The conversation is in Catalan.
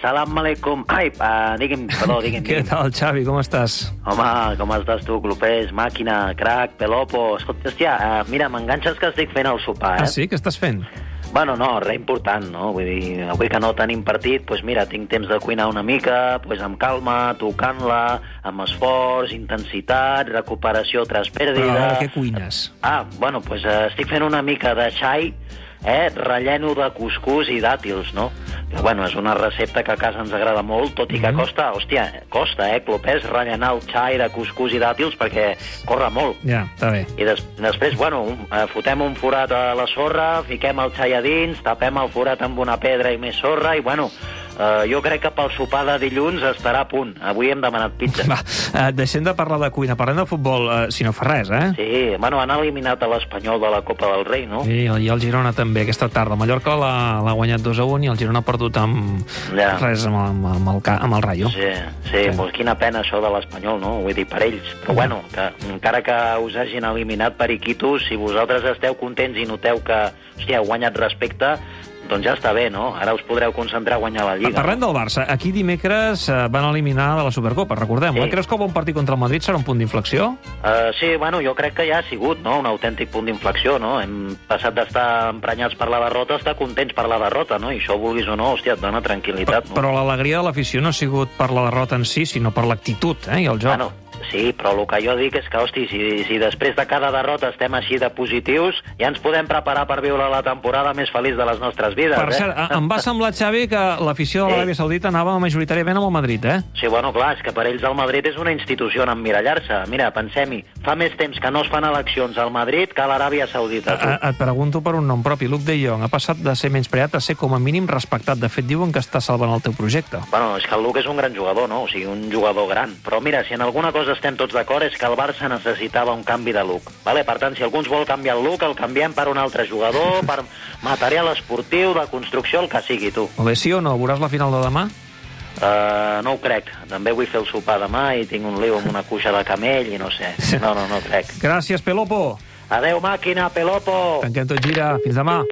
Salam aleikum. Ai, uh, digui'm, perdó, digui'm. Què digui'm. tal, Xavi, com estàs? Home, com estàs tu, Clopés, màquina, crac, pelopo... Escolta, hòstia, uh, mira, m'enganxes que estic fent el sopar, eh? Ah, sí? Què estàs fent? Bueno, no, res important, no? Vull dir, avui que no tenim partit, doncs mira, tinc temps de cuinar una mica, doncs amb calma, tocant-la, amb esforç, intensitat, recuperació tras Però a pèrdida... veure, què cuines? Ah, bueno, doncs eh, estic fent una mica de xai, eh, relleno de cuscús i dàtils, no? Bueno, és una recepta que a casa ens agrada molt, tot i que Mhm. costa, hòstia, costa, eh, clopès, rellenar el xai de cuscús i dàtils perquè corre molt. Ja, està bé. I des, després, bueno, un, eh, fotem un forat a la sorra, fiquem el xai a dins, tapem el forat amb una pedra i més sorra, i bueno, eh, jo crec que pel sopar de dilluns estarà a punt. Avui hem demanat pizza. Va, eh, deixem de parlar de cuina, parlem de futbol, eh, si no fa res, eh? Sí, bueno, han eliminat a l'Espanyol de la Copa del Rei, no? I, I el Girona també, aquesta tarda. El Mallorca l'ha guanyat 2 a 1 i el Girona ha perdut amb Ja. res amb, amb, amb, el, amb el Rayo. Sí, sí, doncs quina pena això de l'Espanyol, no? Vull dir, per ells. Però bueno, que, encara que us hagin eliminat periquitos, si vosaltres esteu contents i noteu que, hòstia, heu guanyat respecte, doncs ja està bé, no? Ara us podreu concentrar a guanyar la Lliga. Parlem del Barça. Aquí dimecres eh, van eliminar de la Supercopa, recordem-ho. Sí. Eh? Creus que bon partit contra el Madrid serà un punt d'inflexió? Uh, sí, bueno, jo crec que ja ha sigut no? un autèntic punt d'inflexió, no? Hem passat d'estar emprenyats per la derrota a estar contents per la derrota, no? I això, vulguis o no, hòstia, et dona tranquil·litat, no? Però l'alegria de l'afició no ha sigut per la derrota en si, sinó per l'actitud eh? i el joc. Bueno, sí, però el que jo dic és que, hosti, si, si després de cada derrota estem així de positius, ja ens podem preparar per viure la temporada més feliç de les nostres vides, Per eh? cert, a- em va semblar, Xavi, que l'afició de Sí. l'Aràbia Saudita anava majoritàriament amb el Madrid, eh? Sí, bueno, clar, és que per ells el Madrid és una institució en emmirallar-se. Mira, pensem-hi, fa més temps que no es fan eleccions al Madrid que a l'Aràbia Saudita. tu. A, et pregunto per un nom propi. Luke de Jong ha passat de ser menyspreat a ser com a mínim respectat. De fet, diuen que està salvant el teu projecte. Bueno, és que el Luke és un gran jugador, no? O sigui, un jugador gran. Però mira, si en alguna cosa estem tots d'acord és que el Barça necessitava un canvi de look. Vale? Per tant, si algú ens vol canviar el look, el canviem per un altre jugador, per material esportiu, de construcció, el que sigui, tu. Molt bé, sí o no? Veuràs la final de demà? Uh, no ho crec. També vull fer el sopar demà i tinc un liu amb una cuixa de camell i no sé. No, no, no crec. Gràcies, Pelopo. Adeu, màquina, pelopo! Tanquem tot gira. Fins demà.